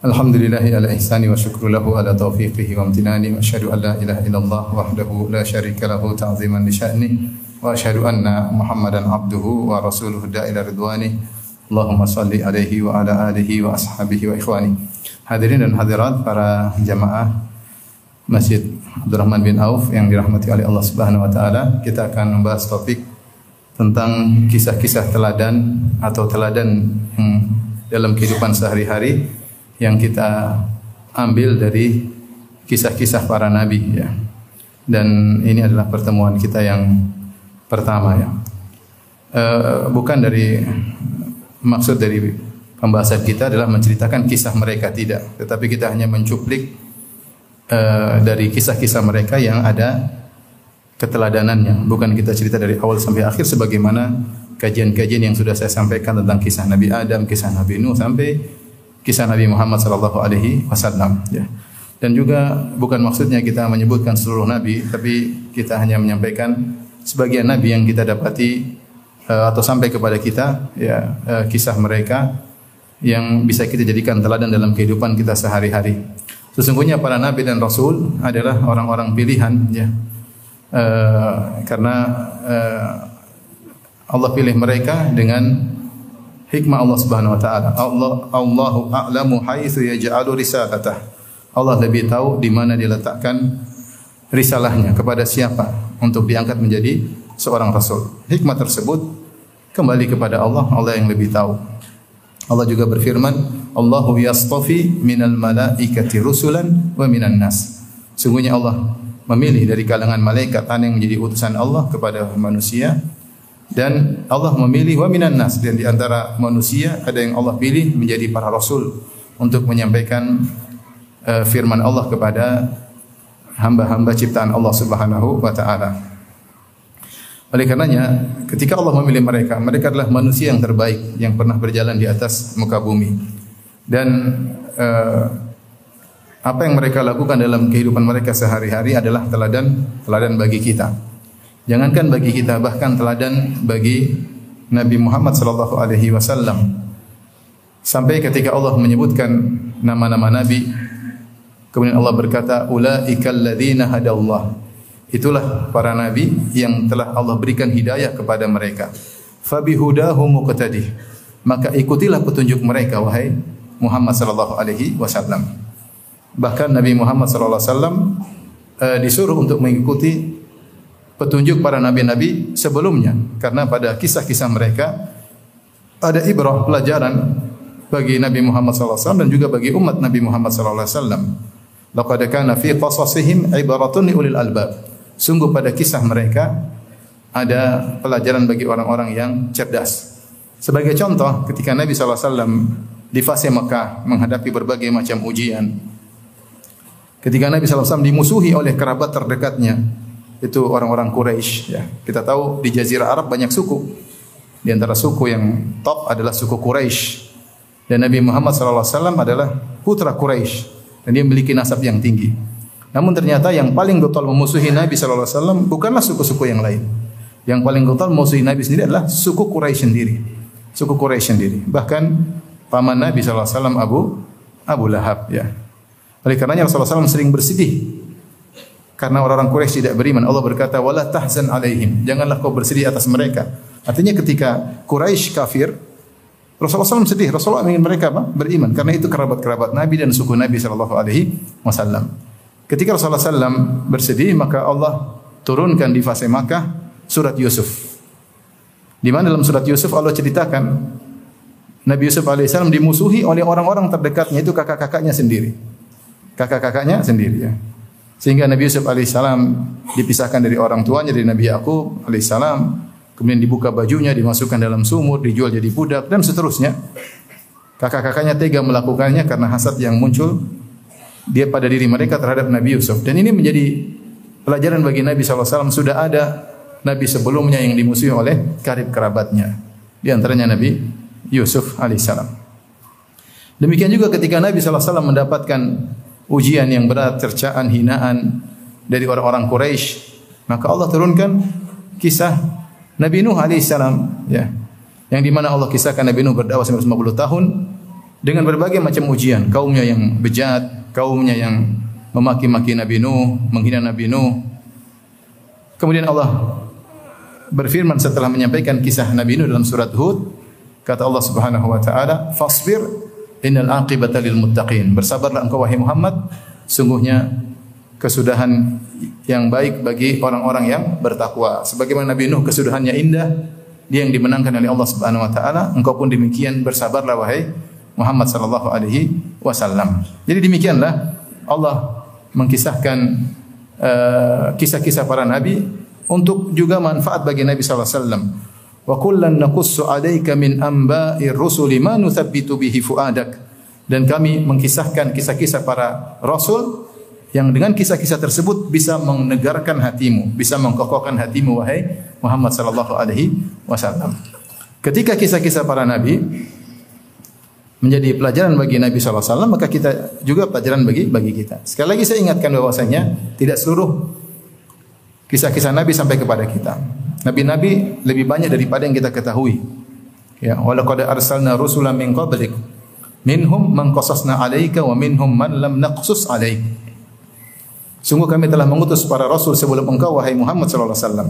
Alhamdulillahi ala wa syukru lahu ala taufiqihi wa amtinani wa asyhadu an la ilaha illallah la syarika lahu ta'ziman li wa asyhadu anna Muhammadan abduhu wa rasuluhu da'ila ridwani. Allahumma salli alaihi wa ala alihi wa ashabihi wa ikhwani. Hadirin dan hadirat para jamaah Masjid Abdurrahman bin Auf yang dirahmati oleh Allah Subhanahu wa taala, kita akan membahas topik tentang kisah-kisah teladan atau teladan yang dalam kehidupan sehari-hari yang kita ambil dari kisah-kisah para nabi ya. Dan ini adalah pertemuan kita yang pertama ya. Eh, bukan dari maksud dari pembahasan kita adalah menceritakan kisah mereka tidak, tetapi kita hanya mencuplik eh, dari kisah-kisah mereka yang ada keteladanannya. Bukan kita cerita dari awal sampai akhir sebagaimana kajian-kajian yang sudah saya sampaikan tentang kisah Nabi Adam, kisah Nabi Nuh sampai kisah Nabi Muhammad sallallahu alaihi wasallam ya. Dan juga bukan maksudnya kita menyebutkan seluruh nabi, tapi kita hanya menyampaikan sebagian nabi yang kita dapati eh, atau sampai kepada kita ya eh, kisah mereka yang bisa kita jadikan teladan dalam kehidupan kita sehari-hari. Sesungguhnya para nabi dan rasul adalah orang-orang pilihan ya. Eh, karena Allah pilih mereka dengan hikmah Allah Subhanahu wa taala. Allah Allahu a'lamu haitsu yaj'alu risalatah. Allah lebih tahu di mana dia letakkan risalahnya kepada siapa untuk diangkat menjadi seorang rasul. Hikmah tersebut kembali kepada Allah, Allah yang lebih tahu. Allah juga berfirman, Allahu yastafi minal malaikati rusulan wa minan nas. Sungguhnya Allah memilih dari kalangan malaikat ada yang menjadi utusan Allah kepada manusia dan Allah memilih wa minan nas dan di antara manusia ada yang Allah pilih menjadi para rasul untuk menyampaikan uh, firman Allah kepada hamba-hamba ciptaan Allah Subhanahu wa taala. Oleh karenanya, ketika Allah memilih mereka, mereka adalah manusia yang terbaik yang pernah berjalan di atas muka bumi. Dan uh, apa yang mereka lakukan dalam kehidupan mereka sehari-hari adalah teladan teladan bagi kita. Jangankan bagi kita, bahkan teladan bagi Nabi Muhammad sallallahu alaihi wasallam. Sampai ketika Allah menyebutkan nama-nama nabi, kemudian Allah berkata, "Ulaikal ladzina hadallah." Itulah para nabi yang telah Allah berikan hidayah kepada mereka. Fabihudahu muqtadih. Maka ikutilah petunjuk mereka wahai Muhammad sallallahu alaihi wasallam. Bahkan Nabi Muhammad sallallahu alaihi wasallam uh, disuruh untuk mengikuti petunjuk para nabi-nabi sebelumnya karena pada kisah-kisah mereka ada ibrah pelajaran bagi Nabi Muhammad SAW dan juga bagi umat Nabi Muhammad SAW. Laqad kana fi qasasihim ibaratun li ulil albab. Sungguh pada kisah mereka ada pelajaran bagi orang-orang yang cerdas. Sebagai contoh, ketika Nabi SAW di fase Mekah menghadapi berbagai macam ujian, ketika Nabi SAW dimusuhi oleh kerabat terdekatnya, itu orang-orang Quraisy ya. Kita tahu di jazirah Arab banyak suku. Di antara suku yang top adalah suku Quraisy. Dan Nabi Muhammad SAW adalah putra Quraisy dan dia memiliki nasab yang tinggi. Namun ternyata yang paling getol memusuhi Nabi SAW bukanlah suku-suku yang lain. Yang paling getol memusuhi Nabi sendiri adalah suku Quraisy sendiri. Suku Quraisy sendiri. Bahkan paman Nabi SAW Abu Abu Lahab ya. Oleh karenanya Rasulullah SAW sering bersedih karena orang-orang Quraisy tidak beriman. Allah berkata, "Wala tahzan alaihim." Janganlah kau bersedih atas mereka. Artinya ketika Quraisy kafir, Rasulullah SAW sedih. Rasulullah ingin mereka apa? beriman karena itu kerabat-kerabat Nabi dan suku Nabi sallallahu alaihi wasallam. Ketika Rasulullah SAW bersedih, maka Allah turunkan di fase Makkah surat Yusuf. Di mana dalam surat Yusuf Allah ceritakan Nabi Yusuf alaihissalam dimusuhi oleh orang-orang terdekatnya itu kakak-kakaknya sendiri. Kakak-kakaknya sendiri ya. Sehingga Nabi Yusuf alaihissalam dipisahkan dari orang tuanya dari Nabi Yakub alaihissalam, kemudian dibuka bajunya, dimasukkan dalam sumur, dijual jadi budak dan seterusnya. Kakak-kakaknya tega melakukannya karena hasad yang muncul dia pada diri mereka terhadap Nabi Yusuf dan ini menjadi pelajaran bagi Nabi SAW sudah ada Nabi sebelumnya yang dimusuhi oleh karib kerabatnya. Di antaranya Nabi Yusuf alaihissalam. Demikian juga ketika Nabi SAW mendapatkan ujian yang berat, cercaan, hinaan dari orang-orang Quraisy, maka Allah turunkan kisah Nabi Nuh alaihissalam, ya, yang di mana Allah kisahkan Nabi Nuh berdakwah 950 tahun dengan berbagai macam ujian, kaumnya yang bejat, kaumnya yang memaki-maki Nabi Nuh, menghina Nabi Nuh. Kemudian Allah berfirman setelah menyampaikan kisah Nabi Nuh dalam surat Hud, kata Allah Subhanahu wa taala, "Fasbir innal aqibata lil muttaqin." Bersabarlah engkau wahai Muhammad, sungguhnya kesudahan yang baik bagi orang-orang yang bertakwa. Sebagaimana Nabi Nuh kesudahannya indah, dia yang dimenangkan oleh Allah Subhanahu wa taala, engkau pun demikian bersabarlah wahai Muhammad sallallahu alaihi wasallam. Jadi demikianlah Allah mengkisahkan uh, kisah-kisah para nabi untuk juga manfaat bagi Nabi sallallahu alaihi wasallam. Wa kullan naqussu 'alaika min amba'ir rusuli ma nuthabbitu bihi fuadak. Dan kami mengkisahkan kisah-kisah para rasul yang dengan kisah-kisah tersebut bisa menegarkan hatimu, bisa mengkokohkan hatimu wahai Muhammad sallallahu alaihi wasallam. Ketika kisah-kisah para nabi menjadi pelajaran bagi Nabi sallallahu alaihi wasallam, maka kita juga pelajaran bagi bagi kita. Sekali lagi saya ingatkan bahwasanya tidak seluruh kisah-kisah Nabi sampai kepada kita. Nabi-nabi lebih banyak daripada yang kita ketahui. Ya, walaqad arsalna rusulan min qablik. Minhum man qasasna 'alaika wa minhum man lam naqsus 'alaik. Sungguh kami telah mengutus para rasul sebelum engkau wahai Muhammad sallallahu alaihi wasallam.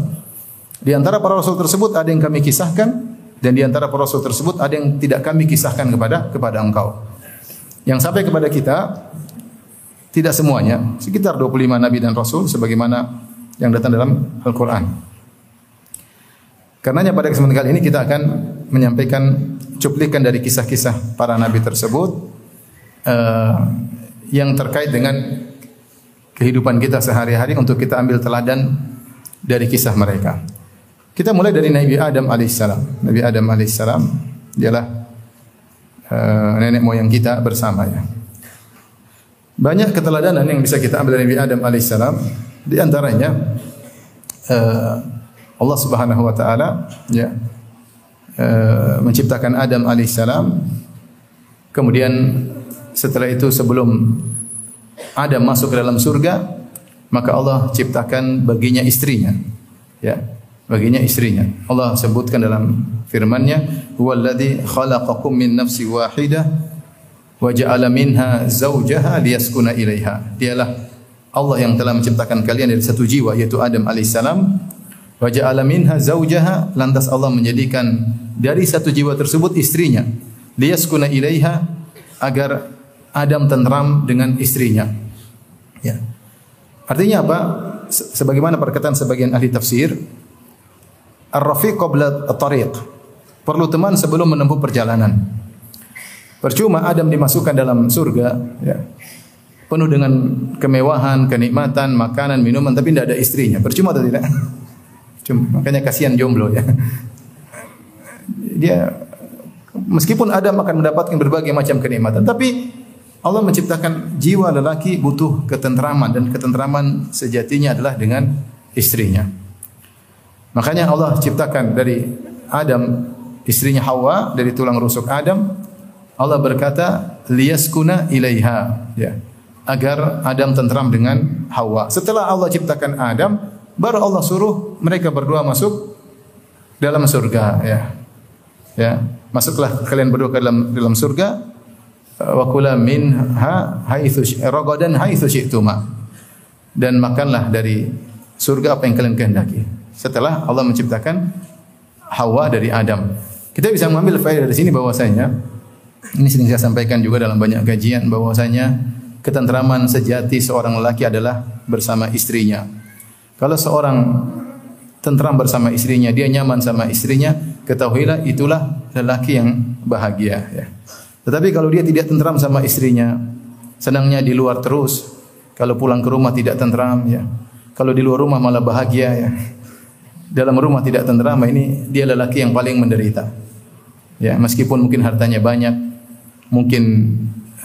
Di antara para rasul tersebut ada yang kami kisahkan dan di antara para rasul tersebut ada yang tidak kami kisahkan kepada kepada engkau. Yang sampai kepada kita tidak semuanya, sekitar 25 nabi dan rasul sebagaimana yang datang dalam Al-Qur'an. Karenanya pada kesempatan kali ini kita akan menyampaikan cuplikan dari kisah-kisah para nabi tersebut uh, yang terkait dengan kehidupan kita sehari-hari untuk kita ambil teladan dari kisah mereka. Kita mulai dari Nabi Adam alaihissalam. Nabi Adam alaihissalam dialah uh, nenek moyang kita bersama ya. Banyak keteladanan yang bisa kita ambil dari Nabi Adam alaihissalam. Di antaranya uh, Allah Subhanahu wa taala ya uh, menciptakan Adam alaihissalam. Kemudian setelah itu sebelum Adam masuk ke dalam surga, maka Allah ciptakan baginya istrinya. Ya, baginya istrinya. Allah sebutkan dalam firman-Nya, "Huwallazi khalaqakum min nafsi wahidah wa ja'ala minha zawjaha liyaskuna ilaiha." Dialah Allah yang telah menciptakan kalian dari satu jiwa yaitu Adam alaihissalam. Wa ja'ala minha zawjaha, lantas Allah menjadikan dari satu jiwa tersebut istrinya. Liyaskuna ilaiha agar Adam tentram dengan istrinya. Ya. Artinya apa? Sebagaimana perkataan sebagian ahli tafsir, ar-rafiq qabla at-tariq. Perlu teman sebelum menempuh perjalanan. Percuma Adam dimasukkan dalam surga, ya. Penuh dengan kemewahan, kenikmatan, makanan, minuman, tapi tidak ada istrinya. Percuma atau tidak? Cuma, makanya kasihan jomblo ya. Dia meskipun Adam akan mendapatkan berbagai macam kenikmatan, tapi Allah menciptakan jiwa lelaki butuh ketentraman dan ketentraman sejatinya adalah dengan istrinya. Makanya Allah ciptakan dari Adam istrinya Hawa dari tulang rusuk Adam. Allah berkata liyaskuna ilaiha ya agar Adam tentram dengan Hawa. Setelah Allah ciptakan Adam, baru Allah suruh mereka berdua masuk dalam surga ya. Ya, masuklah kalian berdua ke dalam dalam surga. Wa kula minha haitsu ragadan haitsu syi'tuma. Dan makanlah dari surga apa yang kalian kehendaki. Setelah Allah menciptakan Hawa dari Adam. Kita bisa mengambil faedah dari sini bahwasanya ini sering saya sampaikan juga dalam banyak kajian bahwasanya ketentraman sejati seorang lelaki adalah bersama istrinya kalau seorang tentram bersama istrinya dia nyaman sama istrinya ketahuilah itulah lelaki yang bahagia ya tetapi kalau dia tidak tentram sama istrinya, senangnya di luar terus, kalau pulang ke rumah tidak tentram ya. Kalau di luar rumah malah bahagia ya. Dalam rumah tidak tentram, ini dia lelaki yang paling menderita. Ya, meskipun mungkin hartanya banyak, mungkin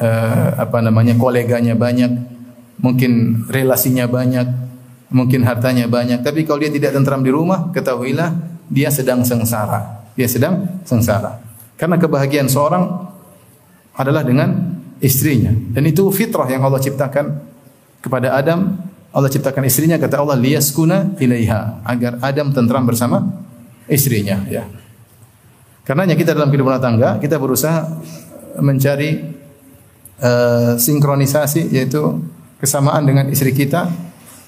uh, apa namanya koleganya banyak, mungkin relasinya banyak, mungkin hartanya banyak, tapi kalau dia tidak tentram di rumah, ketahuilah dia sedang sengsara. Dia sedang sengsara. Karena kebahagiaan seorang adalah dengan istrinya. Dan itu fitrah yang Allah ciptakan kepada Adam. Allah ciptakan istrinya kata Allah liyaskuna ilaiha agar Adam tentram bersama istrinya ya. Karenanya kita dalam kehidupan tangga kita berusaha mencari uh, sinkronisasi yaitu kesamaan dengan istri kita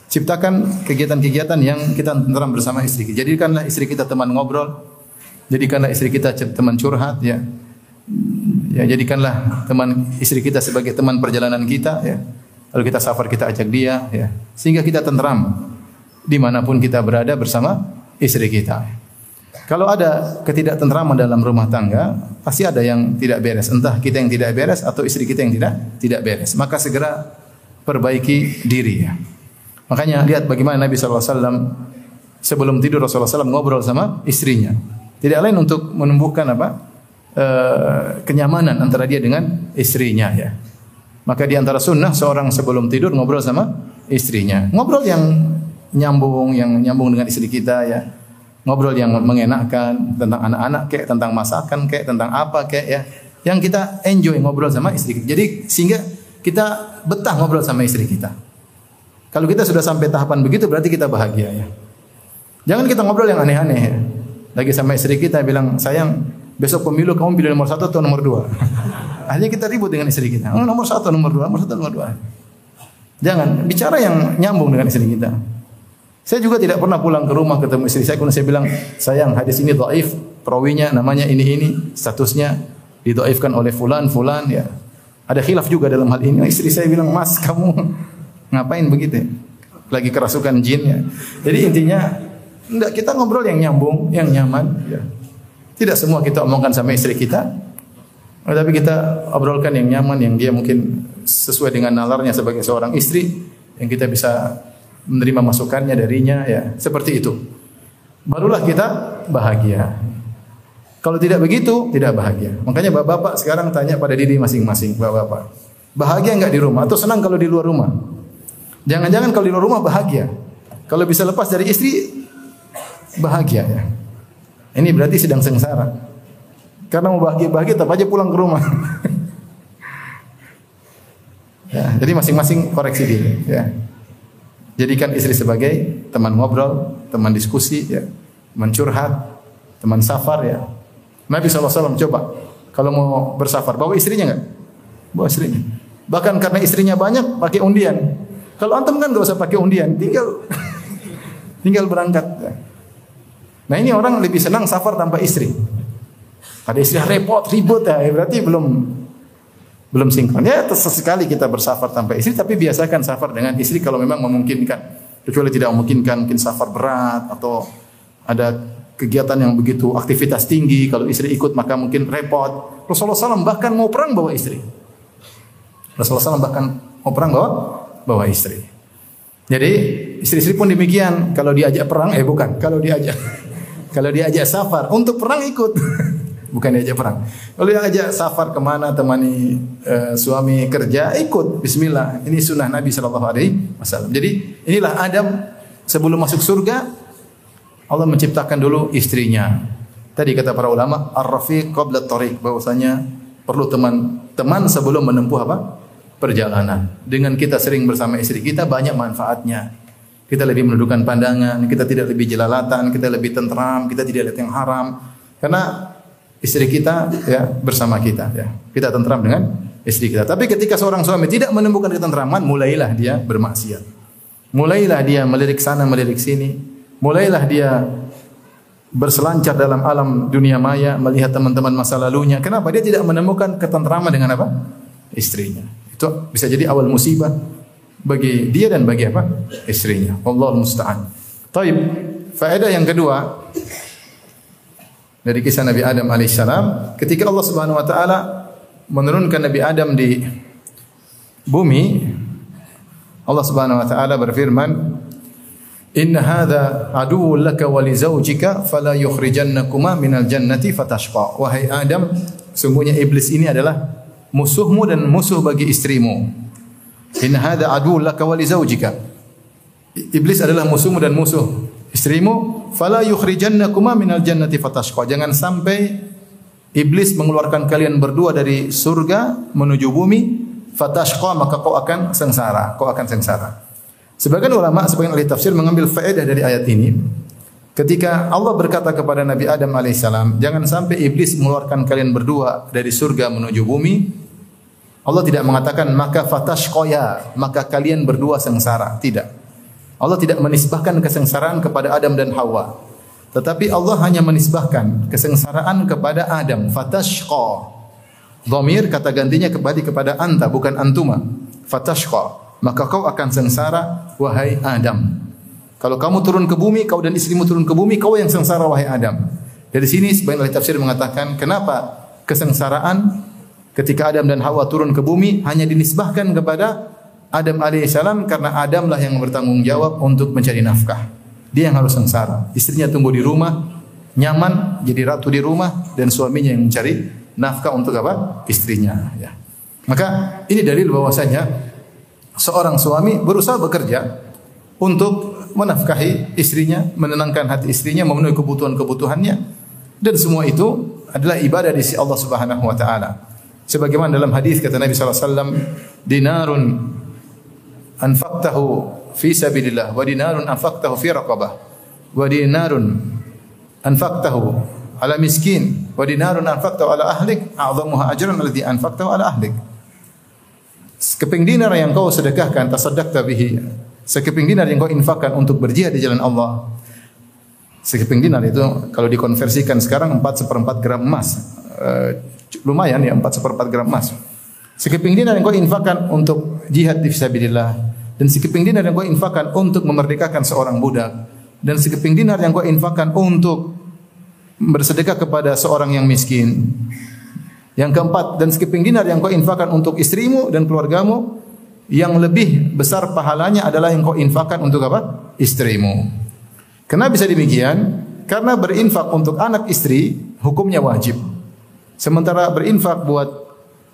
ciptakan kegiatan-kegiatan yang kita tentram bersama istri kita. Jadikanlah istri kita teman ngobrol, jadikanlah istri kita teman curhat ya. Ya jadikanlah teman istri kita sebagai teman perjalanan kita ya. Kalau kita safar kita ajak dia ya. Sehingga kita tentram di mana pun kita berada bersama istri kita. Kalau ada ketidaktentraman dalam rumah tangga, pasti ada yang tidak beres. Entah kita yang tidak beres atau istri kita yang tidak tidak beres. Maka segera perbaiki diri ya. Makanya lihat bagaimana Nabi SAW sebelum tidur Rasulullah SAW ngobrol sama istrinya. Tidak lain untuk menumbuhkan apa e, kenyamanan antara dia dengan istrinya ya. Maka di antara sunnah seorang sebelum tidur ngobrol sama istrinya. Ngobrol yang nyambung, yang nyambung dengan istri kita ya ngobrol yang mengenakkan tentang anak-anak kayak tentang masakan kayak tentang apa kayak ya yang kita enjoy ngobrol sama istri kita. Jadi sehingga kita betah ngobrol sama istri kita. Kalau kita sudah sampai tahapan begitu berarti kita bahagia ya. Jangan kita ngobrol yang aneh-aneh ya. Lagi sama istri kita bilang, "Sayang, besok pemilu kamu pilih nomor satu atau nomor dua?" Akhirnya kita ribut dengan istri kita. Oh, nomor satu, nomor dua, nomor satu, nomor dua. Jangan bicara yang nyambung dengan istri kita. Saya juga tidak pernah pulang ke rumah ketemu istri saya kemudian saya bilang, "Sayang, hadis ini dhaif, perawinya namanya ini ini, statusnya didhaifkan oleh fulan fulan ya." Ada khilaf juga dalam hal ini. Istri saya bilang, "Mas, kamu ngapain begitu?" Lagi kerasukan jin ya. Jadi intinya enggak kita ngobrol yang nyambung, yang nyaman ya. Tidak semua kita omongkan sama istri kita. Tapi kita obrolkan yang nyaman, yang dia mungkin sesuai dengan nalarnya sebagai seorang istri, yang kita bisa menerima masukannya darinya ya seperti itu barulah kita bahagia kalau tidak begitu tidak bahagia makanya bapak-bapak sekarang tanya pada diri masing-masing bapak-bapak bahagia nggak di rumah atau senang kalau di luar rumah jangan-jangan kalau di luar rumah bahagia kalau bisa lepas dari istri bahagia ya ini berarti sedang sengsara karena mau bahagia-bahagia tetap aja pulang ke rumah ya, jadi masing-masing koreksi diri ya Jadikan istri sebagai teman ngobrol, teman diskusi, ya, teman curhat, teman safar ya. Nabi SAW coba kalau mau bersafar bawa istrinya nggak? Bawa istrinya. Bahkan karena istrinya banyak pakai undian. Kalau antum kan nggak usah pakai undian, tinggal tinggal berangkat. Nah ini orang lebih senang safar tanpa istri. Ada istri repot, ribut ya, berarti belum belum sinkron. Ya sesekali kita bersafar tanpa istri, tapi biasakan safar dengan istri kalau memang memungkinkan. Kecuali tidak memungkinkan, mungkin safar berat atau ada kegiatan yang begitu aktivitas tinggi, kalau istri ikut maka mungkin repot. Rasulullah SAW bahkan mau perang bawa istri. Rasulullah SAW bahkan mau perang bawa bawa istri. Jadi istri-istri pun demikian. Kalau diajak perang, eh bukan. Kalau diajak kalau diajak safar untuk perang ikut. bukan diajak perang. Kalau dia ajak safar ke mana temani uh, suami kerja ikut Bismillah. Ini sunnah Nabi Shallallahu Alaihi Wasallam. Jadi inilah Adam sebelum masuk surga Allah menciptakan dulu istrinya. Tadi kata para ulama ar-rafiq qabla tariq bahwasanya perlu teman-teman sebelum menempuh apa? Perjalanan. Dengan kita sering bersama istri kita banyak manfaatnya. Kita lebih menundukkan pandangan, kita tidak lebih jelalatan, kita lebih tentram, kita tidak lihat yang haram. Karena istri kita ya bersama kita ya. Kita tentram dengan istri kita. Tapi ketika seorang suami tidak menemukan ketentraman, mulailah dia bermaksiat. Mulailah dia melirik sana, melirik sini. Mulailah dia berselancar dalam alam dunia maya, melihat teman-teman masa lalunya. Kenapa? Dia tidak menemukan ketentraman dengan apa? Istrinya. Itu bisa jadi awal musibah bagi dia dan bagi apa? Istrinya. Allah musta'an. Taib. Faedah yang kedua, dari kisah Nabi Adam alaihissalam ketika Allah Subhanahu wa taala menurunkan Nabi Adam di bumi Allah Subhanahu wa taala berfirman hadha aduwwun laka wa li zawjika fala yukhrijannakuma minal jannati fatashqa wahai Adam sungguhnya iblis ini adalah musuhmu dan musuh bagi istrimu Inna hadha aduwwun laka wa li iblis adalah musuhmu dan musuh istrimu, fala yukhrijannakuma minal jannati fatashqa. Jangan sampai iblis mengeluarkan kalian berdua dari surga menuju bumi, fatashqa maka kau akan sengsara, kau akan sengsara. Sebagian ulama, sebagian ahli tafsir mengambil faedah dari ayat ini. Ketika Allah berkata kepada Nabi Adam alaihissalam, jangan sampai iblis mengeluarkan kalian berdua dari surga menuju bumi. Allah tidak mengatakan maka fatashqoya, maka kalian berdua sengsara. Tidak. Allah tidak menisbahkan kesengsaraan kepada Adam dan Hawa. Tetapi Allah hanya menisbahkan kesengsaraan kepada Adam. Fatashqa. Dhamir kata gantinya kembali kepada anta bukan antuma. Fatashqa. Maka kau akan sengsara wahai Adam. Kalau kamu turun ke bumi, kau dan istrimu turun ke bumi, kau yang sengsara wahai Adam. Dari sini sebagian ahli tafsir mengatakan kenapa kesengsaraan ketika Adam dan Hawa turun ke bumi hanya dinisbahkan kepada Adam alaihissalam karena Adamlah yang bertanggung jawab untuk mencari nafkah. Dia yang harus sengsara. Istrinya tumbuh di rumah, nyaman, jadi ratu di rumah dan suaminya yang mencari nafkah untuk apa? Istrinya. Ya. Maka ini dalil bahwasanya seorang suami berusaha bekerja untuk menafkahi istrinya, menenangkan hati istrinya, memenuhi kebutuhan-kebutuhannya dan semua itu adalah ibadah di sisi Allah Subhanahu wa taala. Sebagaimana dalam hadis kata Nabi sallallahu alaihi wasallam, dinarun anfaqtahu fi sabilillah wa dinarun anfaqtahu fi raqabah wa dinarun anfaqtahu ala miskin wa dinarun anfaqtahu ala ahlik a'zamuha ajran alladhi anfaqtahu ala ahlik. Sekeping dinar yang kau sedekahkan tasaddaqta bihi Sekeping dinar yang kau infakkan untuk berjihad di jalan Allah. Sekeping dinar itu kalau dikonversikan sekarang 4 seperempat gram emas. Uh, lumayan ya 4 seperempat gram emas. Sekeping dinar yang kau infakkan untuk jihad di fisabilillah dan sekeping dinar yang kau infakkan untuk memerdekakan seorang budak dan sekeping dinar yang kau infakkan untuk bersedekah kepada seorang yang miskin. Yang keempat dan sekeping dinar yang kau infakkan untuk istrimu dan keluargamu yang lebih besar pahalanya adalah yang kau infakkan untuk apa? Istrimu. Kenapa bisa demikian? Karena berinfak untuk anak istri hukumnya wajib. Sementara berinfak buat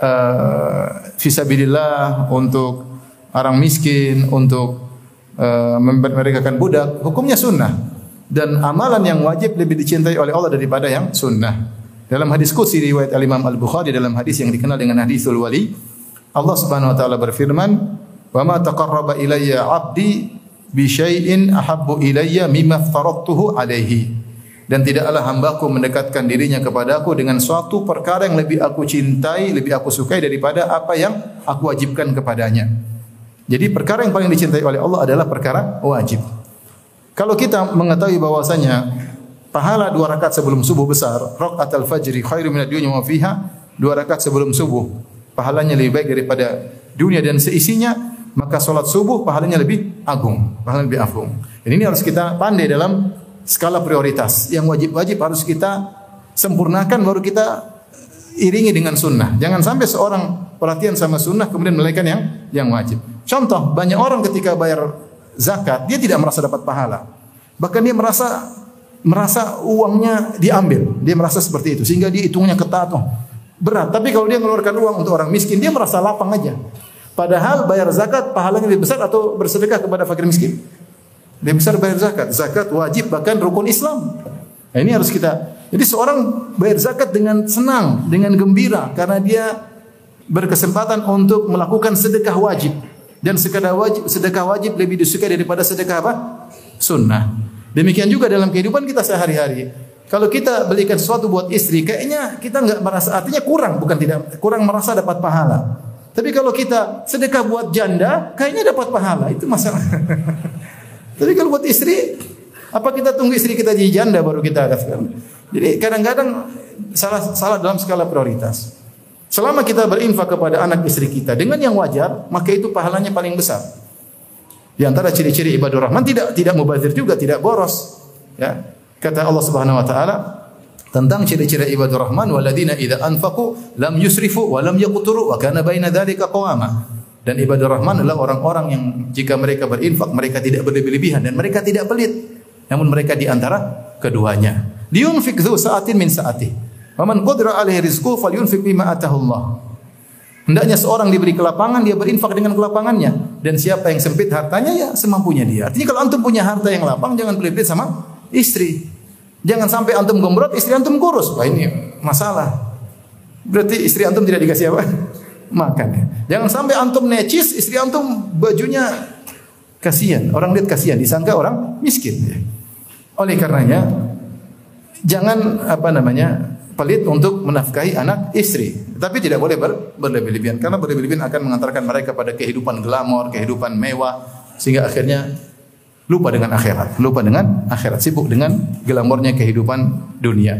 uh, fisabilillah untuk orang miskin, untuk uh, memerdekakan budak, hukumnya sunnah. Dan amalan yang wajib lebih dicintai oleh Allah daripada yang sunnah. Dalam hadis qudsi riwayat Al-Imam Al-Bukhari dalam hadis yang dikenal dengan hadisul wali, Allah Subhanahu wa taala berfirman, "Wa ma taqarraba ilayya 'abdi bi syai'in ahabbu ilayya mimma alaihi." Dan tidaklah hambaku mendekatkan dirinya kepadaku dengan suatu perkara yang lebih aku cintai, lebih aku sukai daripada apa yang aku wajibkan kepadanya. Jadi perkara yang paling dicintai oleh Allah adalah perkara wajib. Kalau kita mengetahui bahwasanya pahala dua rakaat sebelum subuh besar, rakaat al-fajri khairu minad dunya wa fiha, dua rakaat sebelum subuh pahalanya lebih baik daripada dunia dan seisinya, maka solat subuh pahalanya lebih agung, pahalanya lebih agung. Dan ini harus kita pandai dalam skala prioritas. Yang wajib-wajib harus kita sempurnakan baru kita iringi dengan sunnah. Jangan sampai seorang perhatian sama sunnah kemudian melakukan yang yang wajib. Contoh, banyak orang ketika bayar zakat dia tidak merasa dapat pahala. Bahkan dia merasa merasa uangnya diambil. Dia merasa seperti itu sehingga dia hitungnya ketat. Oh, berat. Tapi kalau dia mengeluarkan uang untuk orang miskin, dia merasa lapang aja. Padahal bayar zakat pahalanya lebih besar atau bersedekah kepada fakir miskin. Lebih besar bayar zakat. Zakat wajib bahkan rukun Islam. Nah, ini harus kita. Jadi seorang bayar zakat dengan senang, dengan gembira karena dia berkesempatan untuk melakukan sedekah wajib. Dan sedekah wajib, sedekah wajib lebih disukai daripada sedekah apa? Sunnah. Demikian juga dalam kehidupan kita sehari-hari. Kalau kita belikan sesuatu buat istri, kayaknya kita nggak merasa artinya kurang, bukan tidak kurang merasa dapat pahala. Tapi kalau kita sedekah buat janda, kayaknya dapat pahala. Itu masalah. Tapi kalau buat istri, apa kita tunggu istri kita jadi janda baru kita daftar? Jadi kadang-kadang salah salah dalam skala prioritas. Selama kita berinfak kepada anak istri kita dengan yang wajar, maka itu pahalanya paling besar. Di antara ciri-ciri ibadah rahman tidak tidak mubazir juga, tidak boros. Ya. Kata Allah Subhanahu wa taala tentang ciri-ciri ibadur rahman waladina idza anfaqu lam yusrifu wa lam yaqturu wa kana baina dzalika qawama. Dan ibadur rahman adalah orang-orang yang jika mereka berinfak mereka tidak berlebih-lebihan dan mereka tidak pelit. Namun mereka di antara keduanya. Liyunfik dzu sa'atin min sa'ati. Wa man qadira alaihi rizquhu falyunfik bima atahu Allah. Hendaknya seorang diberi kelapangan dia berinfak dengan kelapangannya. dan siapa yang sempit hartanya ya semampunya dia. Artinya kalau antum punya harta yang lapang jangan pelit-pelit sama istri. Jangan sampai antum gombrot, istri antum kurus. Wah ini masalah. Berarti istri antum tidak dikasih apa? Makan ya. Jangan sampai antum necis, istri antum bajunya kasihan. Orang lihat kasihan, disangka orang miskin ya. Oleh karenanya jangan apa namanya pelit untuk menafkahi anak istri. Tapi tidak boleh ber, berlebih-lebihan karena berlebih-lebihan akan mengantarkan mereka pada kehidupan glamor, kehidupan mewah sehingga akhirnya lupa dengan akhirat, lupa dengan akhirat, sibuk dengan glamornya kehidupan dunia.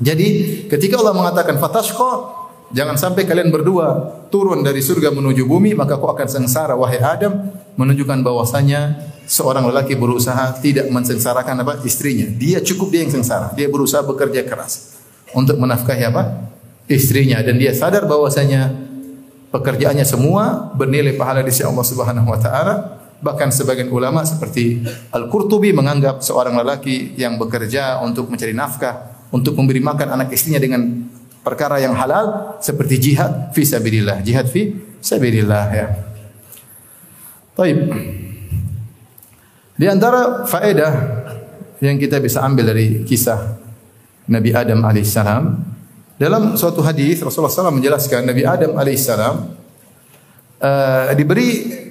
Jadi ketika Allah mengatakan fatashqa Jangan sampai kalian berdua turun dari surga menuju bumi maka kau akan sengsara wahai Adam menunjukkan bahwasanya seorang lelaki berusaha tidak mensengsarakan apa istrinya. Dia cukup dia yang sengsara. Dia berusaha bekerja keras untuk menafkahi apa? istrinya dan dia sadar bahwasanya pekerjaannya semua bernilai pahala di sisi Allah Subhanahu wa taala. Bahkan sebagian ulama seperti Al-Qurtubi menganggap seorang lelaki yang bekerja untuk mencari nafkah, untuk memberi makan anak istrinya dengan perkara yang halal seperti jihad fi sabilillah, jihad fi sabilillah ya. Baik. Di antara faedah yang kita bisa ambil dari kisah Nabi Adam alaihissalam dalam suatu hadis Rasulullah SAW menjelaskan Nabi Adam alaihissalam uh, diberi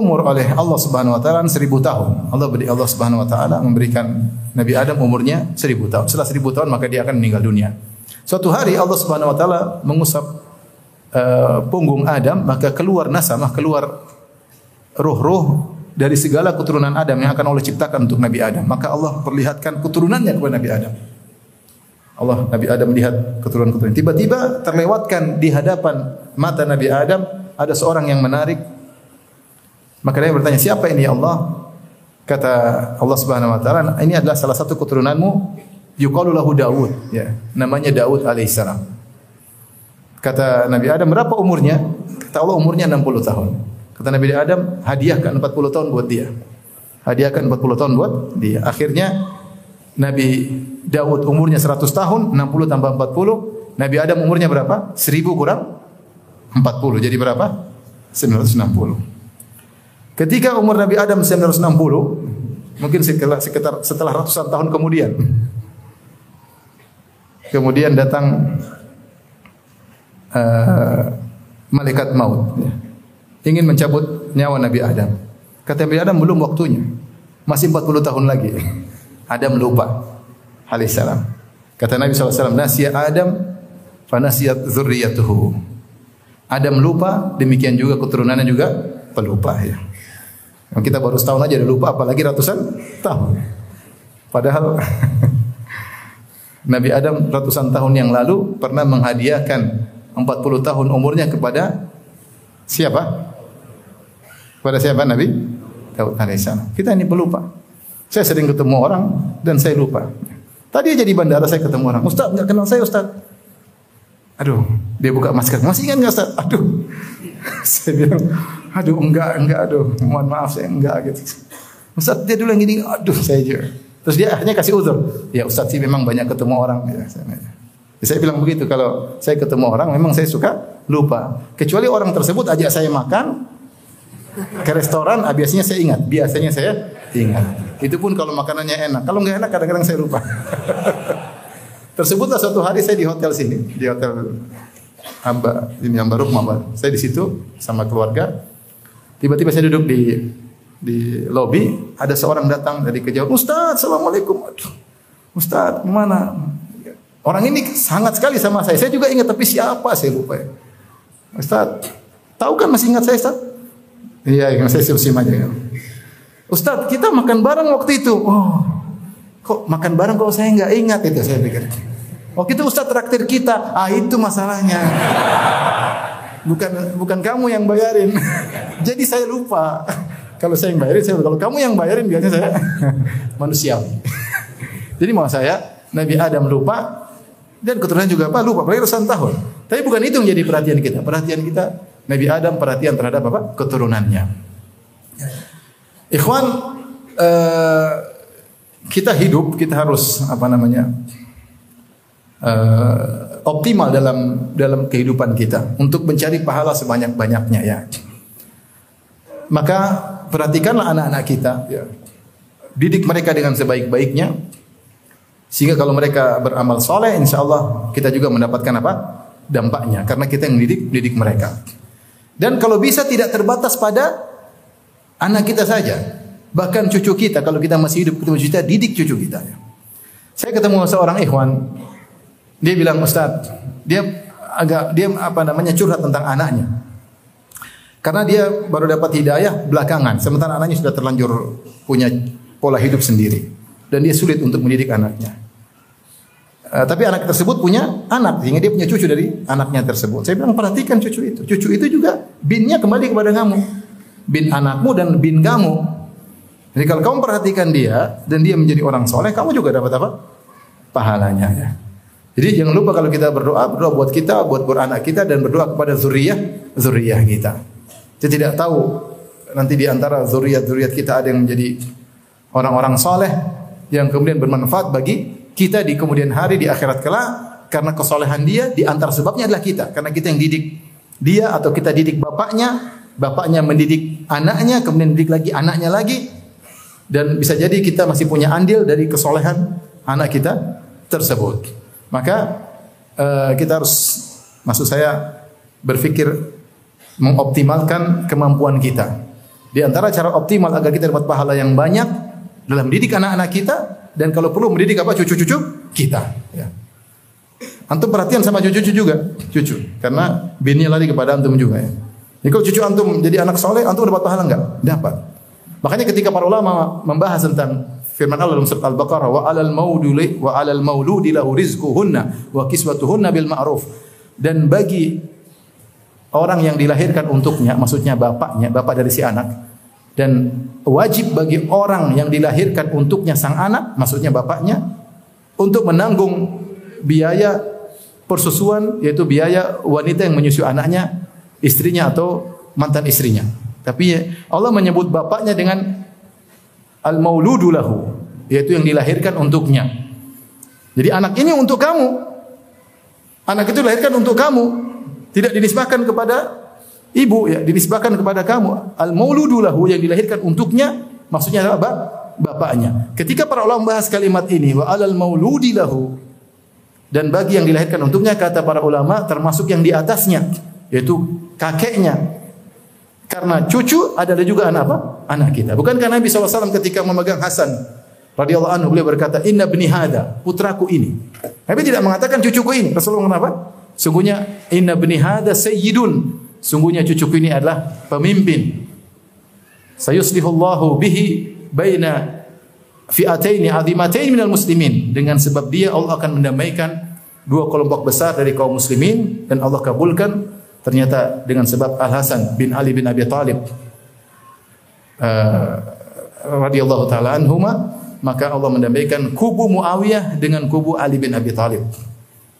umur oleh Allah Subhanahu wa taala seribu tahun. Allah beri Allah Subhanahu wa taala memberikan Nabi Adam umurnya seribu tahun. Setelah seribu tahun maka dia akan meninggal dunia. Suatu hari Allah Subhanahu wa taala mengusap uh, punggung Adam, maka keluar nasamah, keluar ruh-ruh dari segala keturunan Adam yang akan Allah ciptakan untuk Nabi Adam. Maka Allah perlihatkan keturunannya kepada Nabi Adam. Allah Nabi Adam melihat keturunan-keturunan. Tiba-tiba terlewatkan di hadapan mata Nabi Adam ada seorang yang menarik. Maka dia bertanya, "Siapa ini ya Allah?" Kata Allah Subhanahu wa taala, "Ini adalah salah satu keturunanmu Yuqalu lahu Daud, ya. Namanya Daud alaihissalam. Kata Nabi Adam, berapa umurnya? Kata Allah umurnya 60 tahun. Kata Nabi Adam, hadiahkan 40 tahun buat dia. Hadiahkan 40 tahun buat dia. Akhirnya Nabi Daud umurnya 100 tahun, 60 tambah 40. Nabi Adam umurnya berapa? 1000 kurang 40. Jadi berapa? 960. Ketika umur Nabi Adam 960, mungkin sekitar, sekitar setelah ratusan tahun kemudian, Kemudian datang uh, malaikat maut ya. ingin mencabut nyawa Nabi Adam. Kata Nabi Adam belum waktunya. Masih 40 tahun lagi. Adam lupa. Alaihissalam. Kata Nabi SAW, Nasya Adam, fanasiyat zurriyatuhu. Adam lupa, demikian juga keturunannya juga pelupa ya. Kita baru setahun aja udah lupa, apalagi ratusan tahun. Padahal Nabi Adam ratusan tahun yang lalu pernah menghadiahkan 40 tahun umurnya kepada siapa? Kepada siapa Nabi? Daud alaihissalam. Kita ini pelupa. Saya sering ketemu orang dan saya lupa. Tadi aja di bandara saya ketemu orang. Ustaz, nggak kenal saya Ustaz. Aduh, dia buka masker. Masih ingat nggak Ustaz? Aduh. saya bilang, aduh enggak, enggak, aduh. Mohon maaf saya enggak gitu. Ustaz, dia dulu yang gini. Aduh, saya juga. Terus dia akhirnya kasih uzur. Ya Ustaz sih memang banyak ketemu orang. Ya, saya, ya, saya bilang begitu kalau saya ketemu orang memang saya suka lupa. Kecuali orang tersebut ajak saya makan ke restoran, ah, biasanya saya ingat. Biasanya saya ingat. Itu pun kalau makanannya enak. Kalau nggak enak kadang-kadang saya lupa. Tersebutlah suatu hari saya di hotel sini, di hotel Amba, ini Amba Rukma. Saya di situ sama keluarga. Tiba-tiba saya duduk di di lobi. Ada seorang datang dari kejauhan. Ustaz Assalamualaikum. Aduh, Ustaz mana? Orang ini sangat sekali sama saya. Saya juga ingat tapi siapa? Saya lupa. Ya Ustaz tahu kan masih ingat saya Ustaz iya ingat saya sim aja. Ya. Ustaz kita makan bareng waktu itu. Oh kok makan bareng? Kalau saya nggak ingat? Itu saya pikir waktu itu Ustaz traktir kita ah itu masalahnya bukan bukan kamu yang bayarin jadi saya lupa kalau saya yang bayarin, saya kalau kamu yang bayarin biasanya saya manusia. Jadi mau saya Nabi Adam lupa dan keturunan juga apa lupa berarti ratusan tahun. Tapi bukan itu yang jadi perhatian kita. Perhatian kita Nabi Adam perhatian terhadap apa? keturunannya. Ikhwan uh, kita hidup kita harus apa namanya? Uh, optimal dalam dalam kehidupan kita untuk mencari pahala sebanyak-banyaknya ya. Maka perhatikanlah anak-anak kita, ya. didik mereka dengan sebaik-baiknya, sehingga kalau mereka beramal soleh, insya Allah kita juga mendapatkan apa? Dampaknya, karena kita yang didik, didik mereka. Dan kalau bisa tidak terbatas pada anak kita saja, bahkan cucu kita, kalau kita masih hidup kita, didik cucu kita. Saya ketemu seorang ikhwan, dia bilang Ustaz, dia agak dia apa namanya curhat tentang anaknya. Karena dia baru dapat hidayah belakangan, sementara anaknya sudah terlanjur punya pola hidup sendiri dan dia sulit untuk mendidik anaknya. Uh, tapi anak tersebut punya anak, sehingga dia punya cucu dari anaknya tersebut. Saya bilang perhatikan cucu itu. Cucu itu juga binnya kembali kepada kamu. Bin anakmu dan bin kamu. Jadi kalau kamu perhatikan dia dan dia menjadi orang soleh, kamu juga dapat apa? Pahalanya ya. Jadi jangan lupa kalau kita berdoa, berdoa buat kita, buat anak kita dan berdoa kepada zuriyah, zuriyah kita. Kita tidak tahu nanti di antara zuriat-zuriat kita ada yang menjadi orang-orang soleh yang kemudian bermanfaat bagi kita di kemudian hari di akhirat kelak karena kesolehan dia di antara sebabnya adalah kita karena kita yang didik dia atau kita didik bapaknya bapaknya mendidik anaknya kemudian didik lagi anaknya lagi dan bisa jadi kita masih punya andil dari kesolehan anak kita tersebut maka uh, kita harus maksud saya berpikir mengoptimalkan kemampuan kita. Di antara cara optimal agar kita dapat pahala yang banyak dalam mendidik anak-anak kita dan kalau perlu mendidik apa cucu-cucu kita. Ya. Antum perhatian sama cucu-cucu juga, cucu, karena binnya lari kepada antum juga ya. Jadi kalau cucu antum jadi anak soleh, antum dapat pahala enggak? Dapat. Makanya ketika para ulama membahas tentang firman Allah dalam surat Al-Baqarah wa alal mauduli wa alal mauludi lahu rizquhunna wa kiswatuhunna bil ma'ruf dan bagi orang yang dilahirkan untuknya, maksudnya bapaknya, bapak dari si anak, dan wajib bagi orang yang dilahirkan untuknya sang anak, maksudnya bapaknya, untuk menanggung biaya persusuan, yaitu biaya wanita yang menyusui anaknya, istrinya atau mantan istrinya. Tapi Allah menyebut bapaknya dengan al-mauludu lahu, yaitu yang dilahirkan untuknya. Jadi anak ini untuk kamu. Anak itu dilahirkan untuk kamu. Tidak dinisbahkan kepada ibu ya, dinisbahkan kepada kamu. Al mauludu lahu yang dilahirkan untuknya maksudnya adalah apa? bapaknya. Ketika para ulama membahas kalimat ini wa alal mauludi lahu dan bagi yang dilahirkan untuknya kata para ulama termasuk yang di atasnya yaitu kakeknya. Karena cucu adalah juga anak apa? Anak kita. Bukankah Nabi SAW ketika memegang Hasan radhiyallahu anhu beliau berkata, "Inna bni hada, putraku ini." Nabi tidak mengatakan cucuku ini. Rasulullah mengatakan Sungguhnya inna bni hada sayyidun. Sungguhnya cucuku ini adalah pemimpin. Sayuslihullahu bihi baina fi'ataini azimatain minal muslimin. Dengan sebab dia Allah akan mendamaikan dua kelompok besar dari kaum muslimin dan Allah kabulkan ternyata dengan sebab Al Hasan bin Ali bin Abi Thalib uh, radhiyallahu taala anhuma maka Allah mendamaikan kubu Muawiyah dengan kubu Ali bin Abi Thalib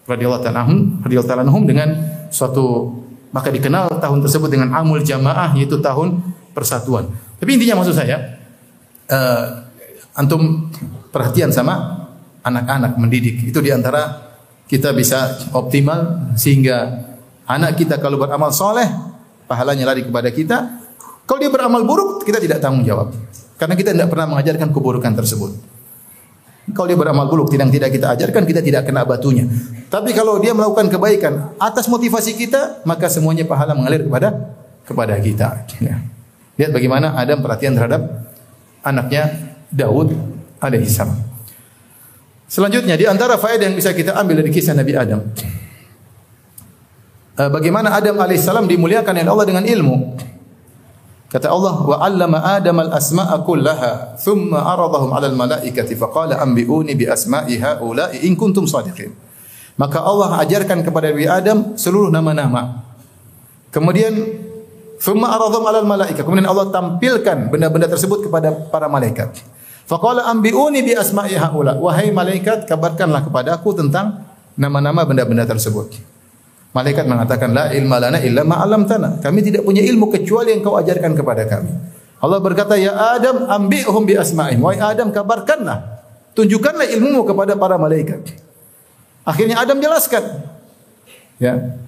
radhiyallahu taala anhum radhiyallahu taala anhum dengan suatu maka dikenal tahun tersebut dengan amul jamaah yaitu tahun persatuan. Tapi intinya maksud saya uh, antum perhatian sama anak-anak mendidik itu di antara kita bisa optimal sehingga anak kita kalau beramal soleh pahalanya lari kepada kita. Kalau dia beramal buruk kita tidak tanggung jawab karena kita tidak pernah mengajarkan keburukan tersebut. Kalau dia beramal buruk tidak tidak kita ajarkan, kita tidak kena batunya. Tapi kalau dia melakukan kebaikan atas motivasi kita, maka semuanya pahala mengalir kepada kepada kita. Lihat bagaimana Adam perhatian terhadap anaknya Daud alaihissalam. Selanjutnya di antara faedah yang bisa kita ambil dari kisah Nabi Adam. Eh, bagaimana Adam alaihissalam dimuliakan oleh Allah dengan ilmu. Kata Allah, "Wa 'allama Adam al-asma'a kullaha, thumma aradahum 'ala al-mala'ikati faqala anbi'uni bi asma'i ha'ula'i in kuntum shadiqin." Maka Allah ajarkan kepada Nabi Adam seluruh nama-nama. Kemudian thumma aradahum 'ala al-mala'ikah. Kemudian Allah tampilkan benda-benda tersebut kepada para malaikat. Faqala anbi'uni bi asma'i ha'ula. Wahai malaikat, kabarkanlah kepada aku tentang nama-nama benda-benda tersebut. Malaikat mengatakan la ilma lana illa ma 'allamtana. Kami tidak punya ilmu kecuali yang kau ajarkan kepada kami. Allah berkata, "Ya Adam, ambi'hum bi asma'ihim." Wahai Adam, kabarkanlah, tunjukkanlah ilmumu kepada para malaikat. Akhirnya Adam jelaskan. Ya.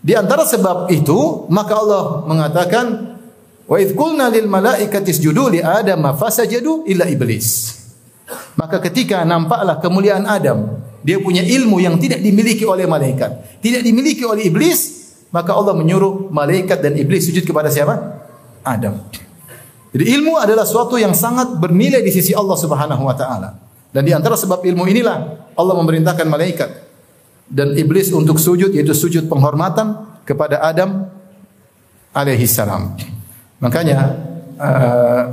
Di antara sebab itu, maka Allah mengatakan, Wa idh qulna lil malaikati isjudu li Adam fasajadu illa iblis. Maka ketika nampaklah kemuliaan Adam, dia punya ilmu yang tidak dimiliki oleh malaikat, tidak dimiliki oleh iblis, maka Allah menyuruh malaikat dan iblis sujud kepada siapa? Adam. Jadi ilmu adalah suatu yang sangat bernilai di sisi Allah Subhanahu wa taala. Dan di antara sebab ilmu inilah Allah memerintahkan malaikat dan iblis untuk sujud yaitu sujud penghormatan kepada Adam alaihi salam. Makanya uh,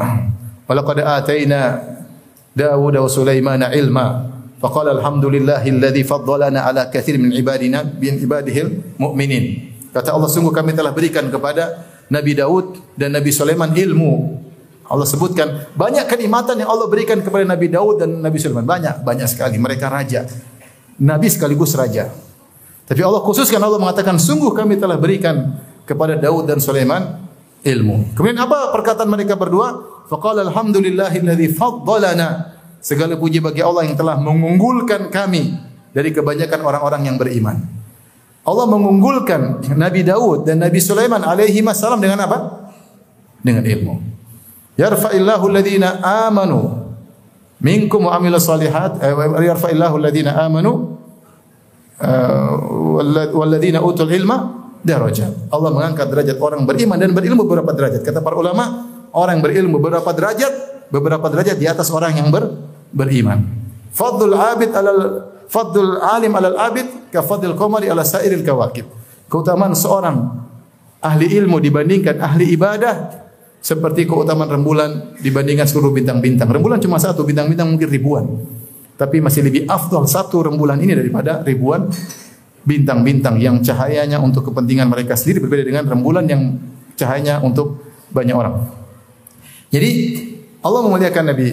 walaqad ataina Dawud wa Sulaiman ilma faqala alhamdulillahilladzi faddalana ala katsir min ibadina bin ibadihil mu'minin. Kata Allah sungguh kami telah berikan kepada Nabi Daud dan Nabi Sulaiman ilmu. Allah sebutkan banyak kenikmatan yang Allah berikan kepada Nabi Daud dan Nabi Sulaiman. Banyak, banyak sekali. Mereka raja. Nabi sekaligus raja. Tapi Allah khususkan Allah mengatakan sungguh kami telah berikan kepada Daud dan Sulaiman ilmu. Kemudian apa perkataan mereka berdua? Faqala alhamdulillahilladzi faddalana. Segala puji bagi Allah yang telah mengunggulkan kami dari kebanyakan orang-orang yang beriman. Allah mengunggulkan Nabi Daud dan Nabi Sulaiman alaihi salam dengan apa? Dengan ilmu. Yarfa'illahu alladhina amanu minkum wa amilus salihat eh, yarfa'illahu alladhina amanu uh, walladhina utul ilma darajat. Allah mengangkat derajat orang beriman dan berilmu beberapa derajat. Kata para ulama, orang yang berilmu beberapa derajat, beberapa derajat di atas orang yang ber, beriman. Fadlul abid alal fadlul alim alal abid ka fadlil qamari ala sairil kawakib. Keutamaan seorang ahli ilmu dibandingkan ahli ibadah seperti keutamaan rembulan dibandingkan seluruh bintang-bintang. Rembulan cuma satu, bintang-bintang mungkin ribuan. Tapi masih lebih afdal satu rembulan ini daripada ribuan bintang-bintang yang cahayanya untuk kepentingan mereka sendiri berbeda dengan rembulan yang cahayanya untuk banyak orang. Jadi Allah memuliakan Nabi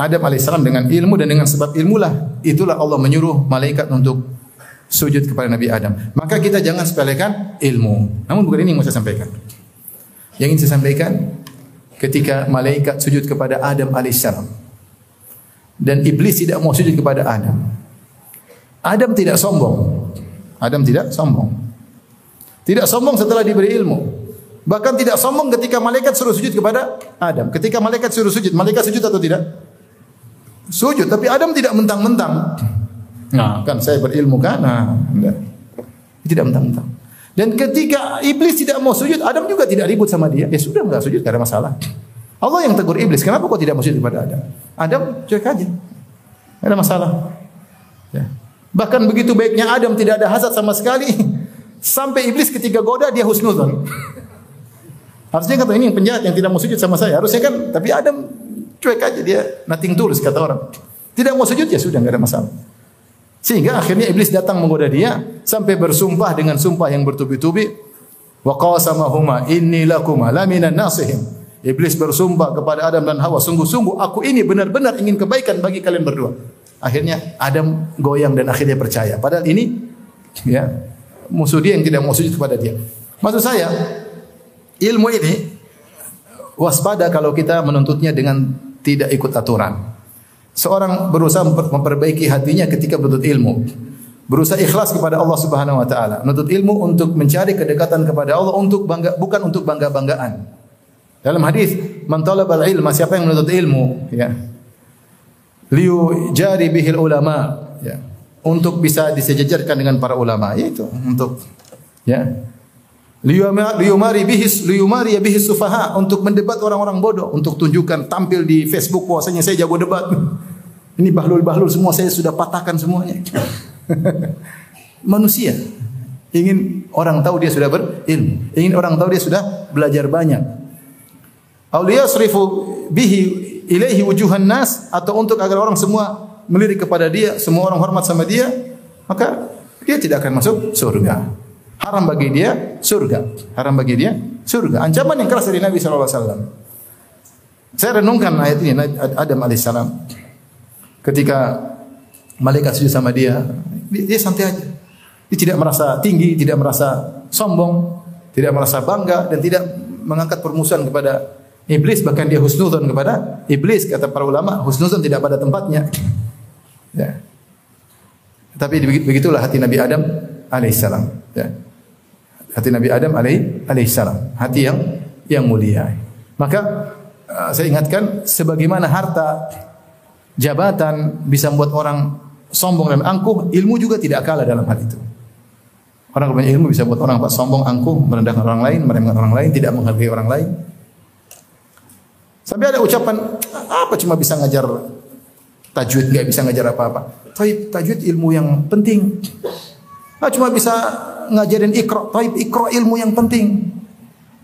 Adam alaihissalam dengan ilmu dan dengan sebab ilmulah itulah Allah menyuruh malaikat untuk sujud kepada Nabi Adam. Maka kita jangan sepelekan ilmu. Namun bukan ini yang mau saya sampaikan. Yang ingin saya sampaikan ketika malaikat sujud kepada Adam alaihissalam dan iblis tidak mau sujud kepada Adam. Adam tidak sombong. Adam tidak sombong. Tidak sombong setelah diberi ilmu. Bahkan tidak sombong ketika malaikat suruh sujud kepada Adam. Ketika malaikat suruh sujud, malaikat sujud atau tidak? Sujud, tapi Adam tidak mentang-mentang. Nah, kan saya berilmu kan? Nah, enggak. Tidak mentang-mentang. Dan ketika iblis tidak mau sujud, Adam juga tidak ribut sama dia. Ya sudah enggak sujud, tidak ada masalah. Allah yang tegur iblis, kenapa kau tidak mau sujud kepada Adam? Adam cuek aja. Tidak ada masalah. Ya. Bahkan begitu baiknya Adam tidak ada hasad sama sekali. Sampai iblis ketika goda dia husnuzon. Harusnya kata ini yang penjahat yang tidak mau sujud sama saya. Harusnya kan, tapi Adam cuek aja dia nothing tulus kata orang. Tidak mau sujud ya sudah nggak ada masalah. Sehingga akhirnya iblis datang menggoda dia sampai bersumpah dengan sumpah yang bertubi-tubi. Wa qasamahuma inni lakuma laminan nasihin. Iblis bersumpah kepada Adam dan Hawa, sungguh-sungguh aku ini benar-benar ingin kebaikan bagi kalian berdua. Akhirnya Adam goyang dan akhirnya percaya. Padahal ini ya musuh dia yang tidak mau sujud kepada dia. Maksud saya ilmu ini waspada kalau kita menuntutnya dengan tidak ikut aturan. Seorang berusaha memperbaiki hatinya ketika menuntut ilmu. Berusaha ikhlas kepada Allah Subhanahu wa taala. Menuntut ilmu untuk mencari kedekatan kepada Allah untuk bangga bukan untuk bangga-banggaan. Dalam hadis, "Man talabal ilma," siapa yang menuntut ilmu, ya liu jari bihil ulama ya untuk bisa disejajarkan dengan para ulama yaitu untuk ya mari bihis mari bihis sufaha. Untuk mendebat orang-orang bodoh. Untuk tunjukkan tampil di Facebook puasanya saya jago debat. Ini bahlul-bahlul semua. Saya sudah patahkan semuanya. Manusia. Ingin orang tahu dia sudah berilmu. Ingin orang tahu dia sudah belajar banyak. Auliya srifu bihi ilaihi wujuhan nas. Atau untuk agar orang semua melirik kepada dia, semua orang hormat sama dia, maka dia tidak akan masuk surga. Haram bagi dia surga. Haram bagi dia surga. Ancaman yang keras dari Nabi sallallahu alaihi wasallam. Saya renungkan ayat ini Adam alaihissalam ketika malaikat sujud sama dia, dia santai aja. Dia tidak merasa tinggi, tidak merasa sombong, tidak merasa bangga dan tidak mengangkat permusuhan kepada Iblis bahkan dia husnuzon kepada iblis kata para ulama husnuzon tidak pada tempatnya. Ya. Tapi begitulah hati Nabi Adam alaihissalam. Ya. Hati Nabi Adam alaihissalam. Hati yang yang mulia. Maka uh, saya ingatkan sebagaimana harta jabatan bisa membuat orang sombong dan angkuh, ilmu juga tidak kalah dalam hal itu. Orang punya ilmu bisa buat orang sombong, angkuh, merendahkan orang lain, meremehkan orang lain, tidak menghargai orang lain. Sampai ada ucapan apa cuma bisa ngajar tajwid nggak bisa ngajar apa-apa. Tapi tajwid ilmu yang penting. Ah, cuma bisa ngajarin ikro, taib ikro ilmu yang penting.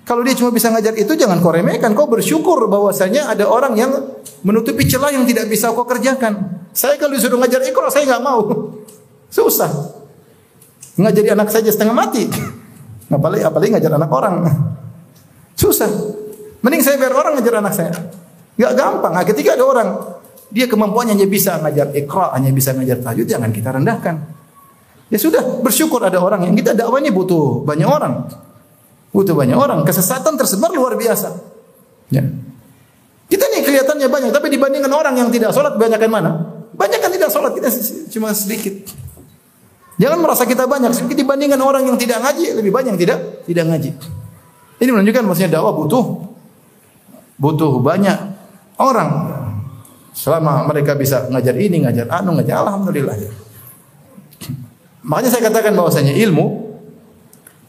Kalau dia cuma bisa ngajar itu jangan kau remehkan, kau bersyukur bahwasanya ada orang yang menutupi celah yang tidak bisa kau kerjakan. Saya kalau disuruh ngajar ikro saya nggak mau. Susah. Ngajari anak saja setengah mati. Apalagi apalagi ngajar anak orang. Susah. Mending saya biar orang ngajar anak saya. Gak gampang. Nah, ketika ada orang dia kemampuannya hanya bisa ngajar ikra, hanya bisa ngajar tajwid, jangan kita rendahkan. Ya sudah, bersyukur ada orang yang kita dakwahnya butuh banyak orang. Butuh banyak orang. Kesesatan tersebar luar biasa. Ya. Kita nih kelihatannya banyak, tapi dibandingkan orang yang tidak sholat, banyak mana? Banyak tidak sholat, kita cuma sedikit. Jangan merasa kita banyak, sedikit dibandingkan orang yang tidak ngaji, lebih banyak yang tidak tidak ngaji. Ini menunjukkan maksudnya dakwah butuh butuh banyak orang. Selama mereka bisa ngajar ini, ngajar anu, ngajar alhamdulillah. Makanya saya katakan bahwasanya ilmu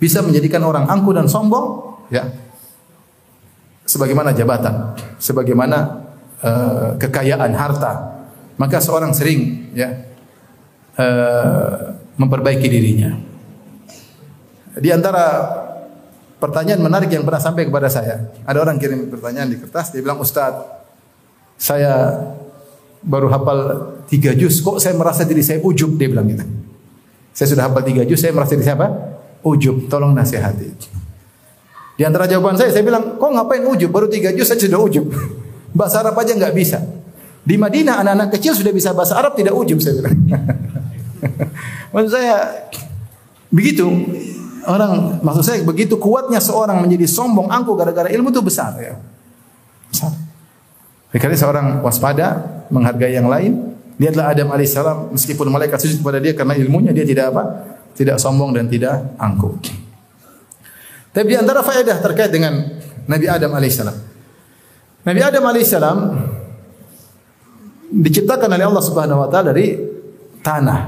bisa menjadikan orang angkuh dan sombong, ya. Sebagaimana jabatan, sebagaimana uh, kekayaan harta. Maka seorang sering ya uh, memperbaiki dirinya. Di antara pertanyaan menarik yang pernah sampai kepada saya. Ada orang kirim pertanyaan di kertas, dia bilang, Ustaz, saya baru hafal tiga juz, kok saya merasa diri saya ujub, dia bilang gitu. Saya sudah hafal tiga juz, saya merasa diri saya apa? Ujub, tolong nasihati. Di antara jawaban saya, saya bilang, kok ngapain ujub? Baru tiga juz saya sudah ujub. Bahasa Arab aja nggak bisa. Di Madinah anak-anak kecil sudah bisa bahasa Arab tidak ujub saya bilang. Maksud saya begitu orang maksud saya begitu kuatnya seorang menjadi sombong angkuh gara-gara ilmu itu besar ya. Besar. Karena seorang waspada menghargai yang lain. Lihatlah Adam alaihissalam meskipun malaikat sujud kepada dia karena ilmunya dia tidak apa? Tidak sombong dan tidak angkuh. Tapi di antara faedah terkait dengan Nabi Adam alaihissalam. Nabi Adam alaihissalam diciptakan oleh Allah Subhanahu wa taala dari tanah.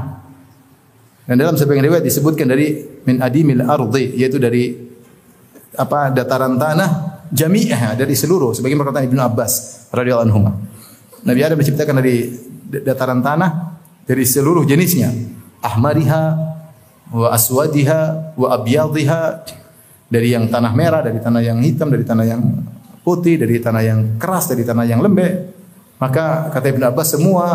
Dan dalam sebagian riwayat disebutkan dari min adimil ardi yaitu dari apa dataran tanah jami'ah dari seluruh sebagian perkataan Ibnu Abbas radhiyallahu anhu. Nabi Adam diciptakan dari dataran tanah dari seluruh jenisnya. Ahmariha wa aswadiha wa abyadhiha dari yang tanah merah, dari tanah yang hitam, dari tanah yang putih, dari tanah yang keras, dari tanah yang lembek. Maka kata Ibnu Abbas semua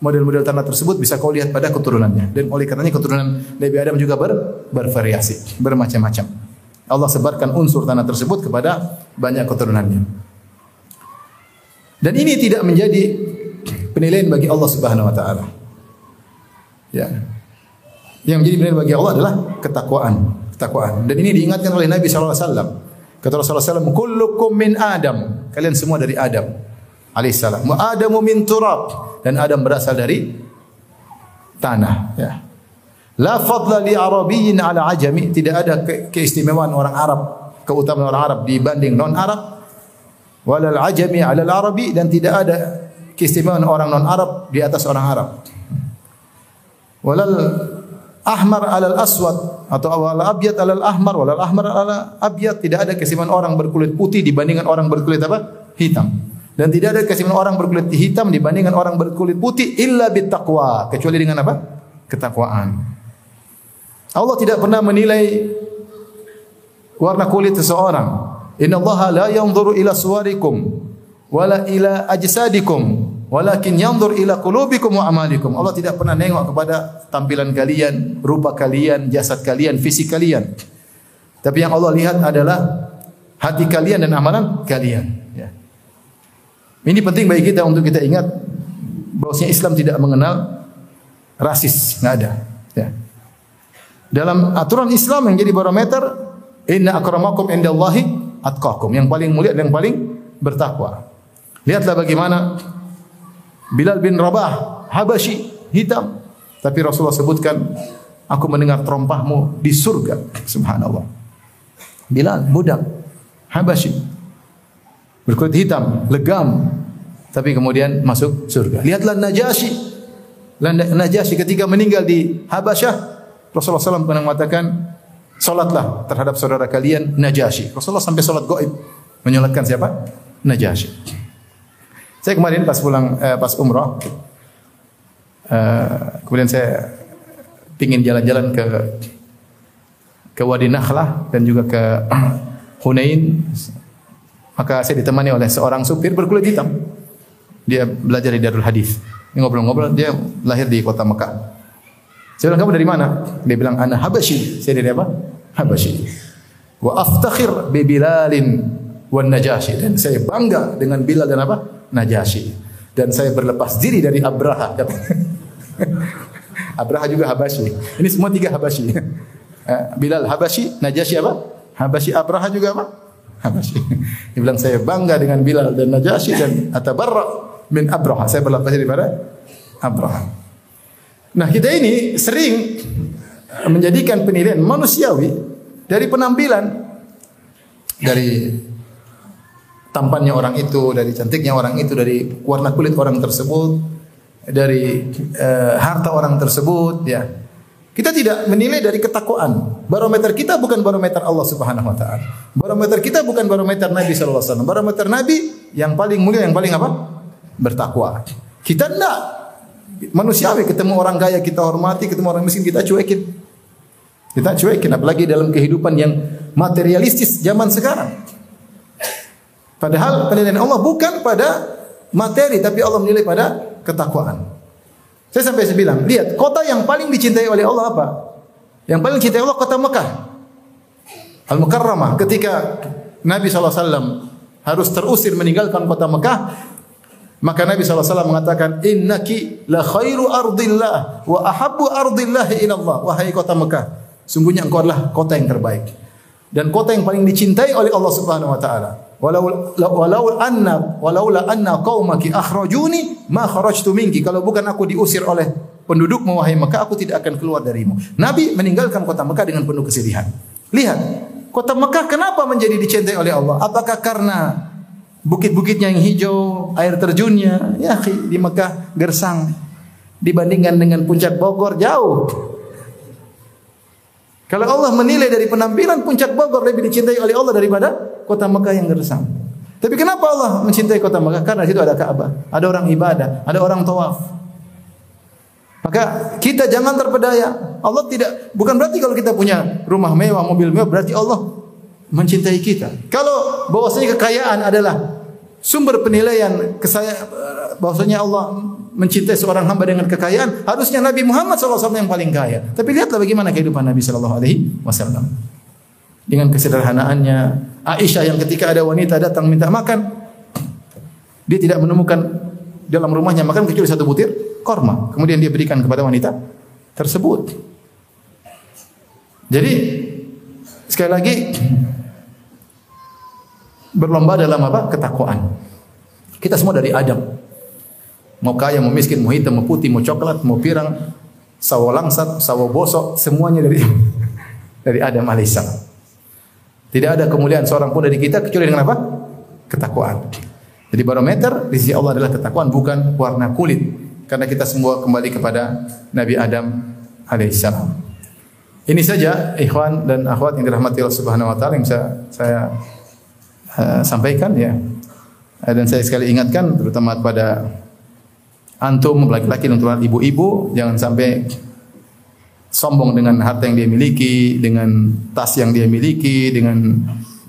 model-model tanah tersebut bisa kau lihat pada keturunannya. Dan oleh karenanya keturunan Nabi Adam juga ber, bervariasi, bermacam-macam. Allah sebarkan unsur tanah tersebut kepada banyak keturunannya. Dan ini tidak menjadi penilaian bagi Allah Subhanahu wa taala. Ya. Yang menjadi penilaian bagi Allah adalah ketakwaan, ketakwaan. Dan ini diingatkan oleh Nabi sallallahu alaihi wasallam. Kata Rasulullah SAW, "Kullukum min Adam." Kalian semua dari Adam alaihissalam. Wa Adamu min turab dan Adam berasal dari tanah ya. La fadla li arabiyyin ala ajami, tidak ada ke keistimewaan orang Arab, keutamaan orang Arab dibanding non Arab. Walal ajami ala arabi dan tidak ada keistimewaan orang non Arab di atas orang Arab. Walal ahmar alal aswad atau awal abyad alal ahmar walal ahmar ala abyad tidak ada keistimewaan orang berkulit putih dibandingkan orang berkulit apa? hitam. Dan tidak ada kesimpulan orang berkulit hitam dibandingkan orang berkulit putih illa bittaqwa, kecuali dengan apa? Ketakwaan. Allah tidak pernah menilai warna kulit seseorang. Inna Allah la yanzuru ila suwarikum wala ila ajsadikum walakin yanzur ila qulubikum wa amalikum. Allah tidak pernah nengok kepada tampilan kalian, rupa kalian, jasad kalian, fisik kalian. Tapi yang Allah lihat adalah hati kalian dan amalan kalian. Ini penting bagi kita untuk kita ingat bahwasanya Islam tidak mengenal rasis, nggak ada. Ya. Dalam aturan Islam yang jadi barometer, inna akramakum indallahi atqakum. Yang paling mulia dan yang paling bertakwa. Lihatlah bagaimana Bilal bin Rabah, Habashi, hitam. Tapi Rasulullah sebutkan, aku mendengar terompahmu di surga. Subhanallah. Bilal, budak, Habashi. berkulit hitam, legam, tapi kemudian masuk surga. Lihatlah Najasyi. Najasyi ketika meninggal di Habasyah, Rasulullah SAW pernah mengatakan, Salatlah terhadap saudara kalian Najasyi. Rasulullah sampai salat gaib menyolatkan siapa? Najasyi. Saya kemarin pas pulang eh, pas umrah eh, kemudian saya pingin jalan-jalan ke ke Wadi Nakhlah dan juga ke Hunain maka saya ditemani oleh seorang supir berkulit hitam. Dia belajar di Darul Hadis. Ngobrol-ngobrol dia lahir di kota Mekah. Saya bilang, kamu dari mana? Dia bilang, ana Habasyi. Saya dari apa? Habasyi. Wa aftakhir bi Bilalin wan Najasyi. Dan saya bangga dengan Bilal dan apa? Najasyi. Dan saya berlepas diri dari Abraha. Abraha juga Habasyi. Ini semua tiga Habasyi. Eh, Bilal Habasyi, Najasyi apa? Habasyi Abraha juga apa? Habasyi. Dia bilang saya bangga dengan Bilal dan Najasyi dan atabarra min Abraha. Saya berlepas diri daripada Abraha. Nah, kita ini sering menjadikan penilaian manusiawi dari penampilan dari tampannya orang itu, dari cantiknya orang itu, dari warna kulit orang tersebut, dari uh, harta orang tersebut, ya. Kita tidak menilai dari ketakwaan. Barometer kita bukan barometer Allah Subhanahu wa taala. Barometer kita bukan barometer Nabi sallallahu alaihi wasallam. Barometer Nabi yang paling mulia yang paling apa? Bertakwa. Kita enggak manusiawi ketemu orang kaya kita hormati, ketemu orang miskin kita cuekin. Kita cuekin apalagi dalam kehidupan yang materialistis zaman sekarang. Padahal penilaian Allah bukan pada materi tapi Allah menilai pada ketakwaan. Saya sampai saya lihat kota yang paling dicintai oleh Allah apa? Yang paling dicintai Allah kota Mekah. Al-Mukarramah ketika Nabi SAW harus terusir meninggalkan kota Mekah, maka Nabi SAW mengatakan, Innaki la khairu ardillah wa ahabbu ardillah ilallah. Wahai kota Mekah, sungguhnya engkau adalah kota yang terbaik. Dan kota yang paling dicintai oleh Allah Subhanahu wa taala. Walau walau anna walaula anna qaumaki akhrajuni ma kharajtu minki. Kalau bukan aku diusir oleh penduduk wahai Mekah, aku tidak akan keluar darimu. Nabi meninggalkan kota Mekah dengan penuh kesedihan. Lihat, kota Mekah kenapa menjadi dicintai oleh Allah? Apakah karena bukit-bukitnya yang hijau, air terjunnya, ya di Mekah gersang. Dibandingkan dengan puncak Bogor jauh. Kalau Allah menilai dari penampilan puncak Bogor lebih dicintai oleh Allah daripada kota Mekah yang gersang. Tapi kenapa Allah mencintai kota Mekah? Karena di situ ada Ka'bah, ada orang ibadah, ada orang tawaf. Maka kita jangan terpedaya. Allah tidak bukan berarti kalau kita punya rumah mewah, mobil mewah berarti Allah mencintai kita. Kalau bahwasanya kekayaan adalah sumber penilaian kesaya bahwasanya Allah mencintai seorang hamba dengan kekayaan, harusnya Nabi Muhammad SAW yang paling kaya. Tapi lihatlah bagaimana kehidupan Nabi Shallallahu Alaihi Wasallam dengan kesederhanaannya. Aisyah yang ketika ada wanita datang minta makan, dia tidak menemukan dalam rumahnya makan kecuali satu butir korma. Kemudian dia berikan kepada wanita tersebut. Jadi sekali lagi berlomba dalam apa? Ketakwaan. Kita semua dari Adam. Mau kaya, mau miskin, mau hitam, mau putih, mau coklat, mau pirang, sawo langsat, sawo bosok, semuanya dari dari Adam alaihissalam. Tidak ada kemuliaan seorang pun dari kita kecuali dengan apa? Ketakwaan. Jadi barometer di sisi Allah adalah ketakwaan bukan warna kulit. Karena kita semua kembali kepada Nabi Adam alaihissalam. Ini saja ikhwan dan akhwat yang dirahmati Allah Subhanahu wa taala yang bisa saya uh, sampaikan ya. Uh, dan saya sekali ingatkan terutama kepada antum laki-laki dan ibu-ibu jangan sampai sombong dengan harta yang dia miliki, dengan tas yang dia miliki, dengan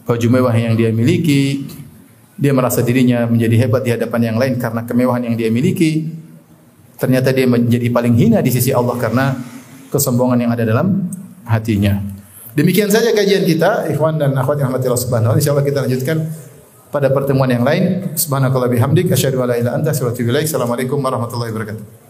baju mewah yang dia miliki. Dia merasa dirinya menjadi hebat di hadapan yang lain karena kemewahan yang dia miliki. Ternyata dia menjadi paling hina di sisi Allah karena kesombongan yang ada dalam hatinya. Demikian saja kajian kita, ikhwan dan akhwat yang rahmatillah subhanahu wa Insyaallah kita lanjutkan pada pertemuan yang lain. Subhanakallah bihamdik asyhadu an la ilaha illa anta. Assalamualaikum warahmatullahi wabarakatuh.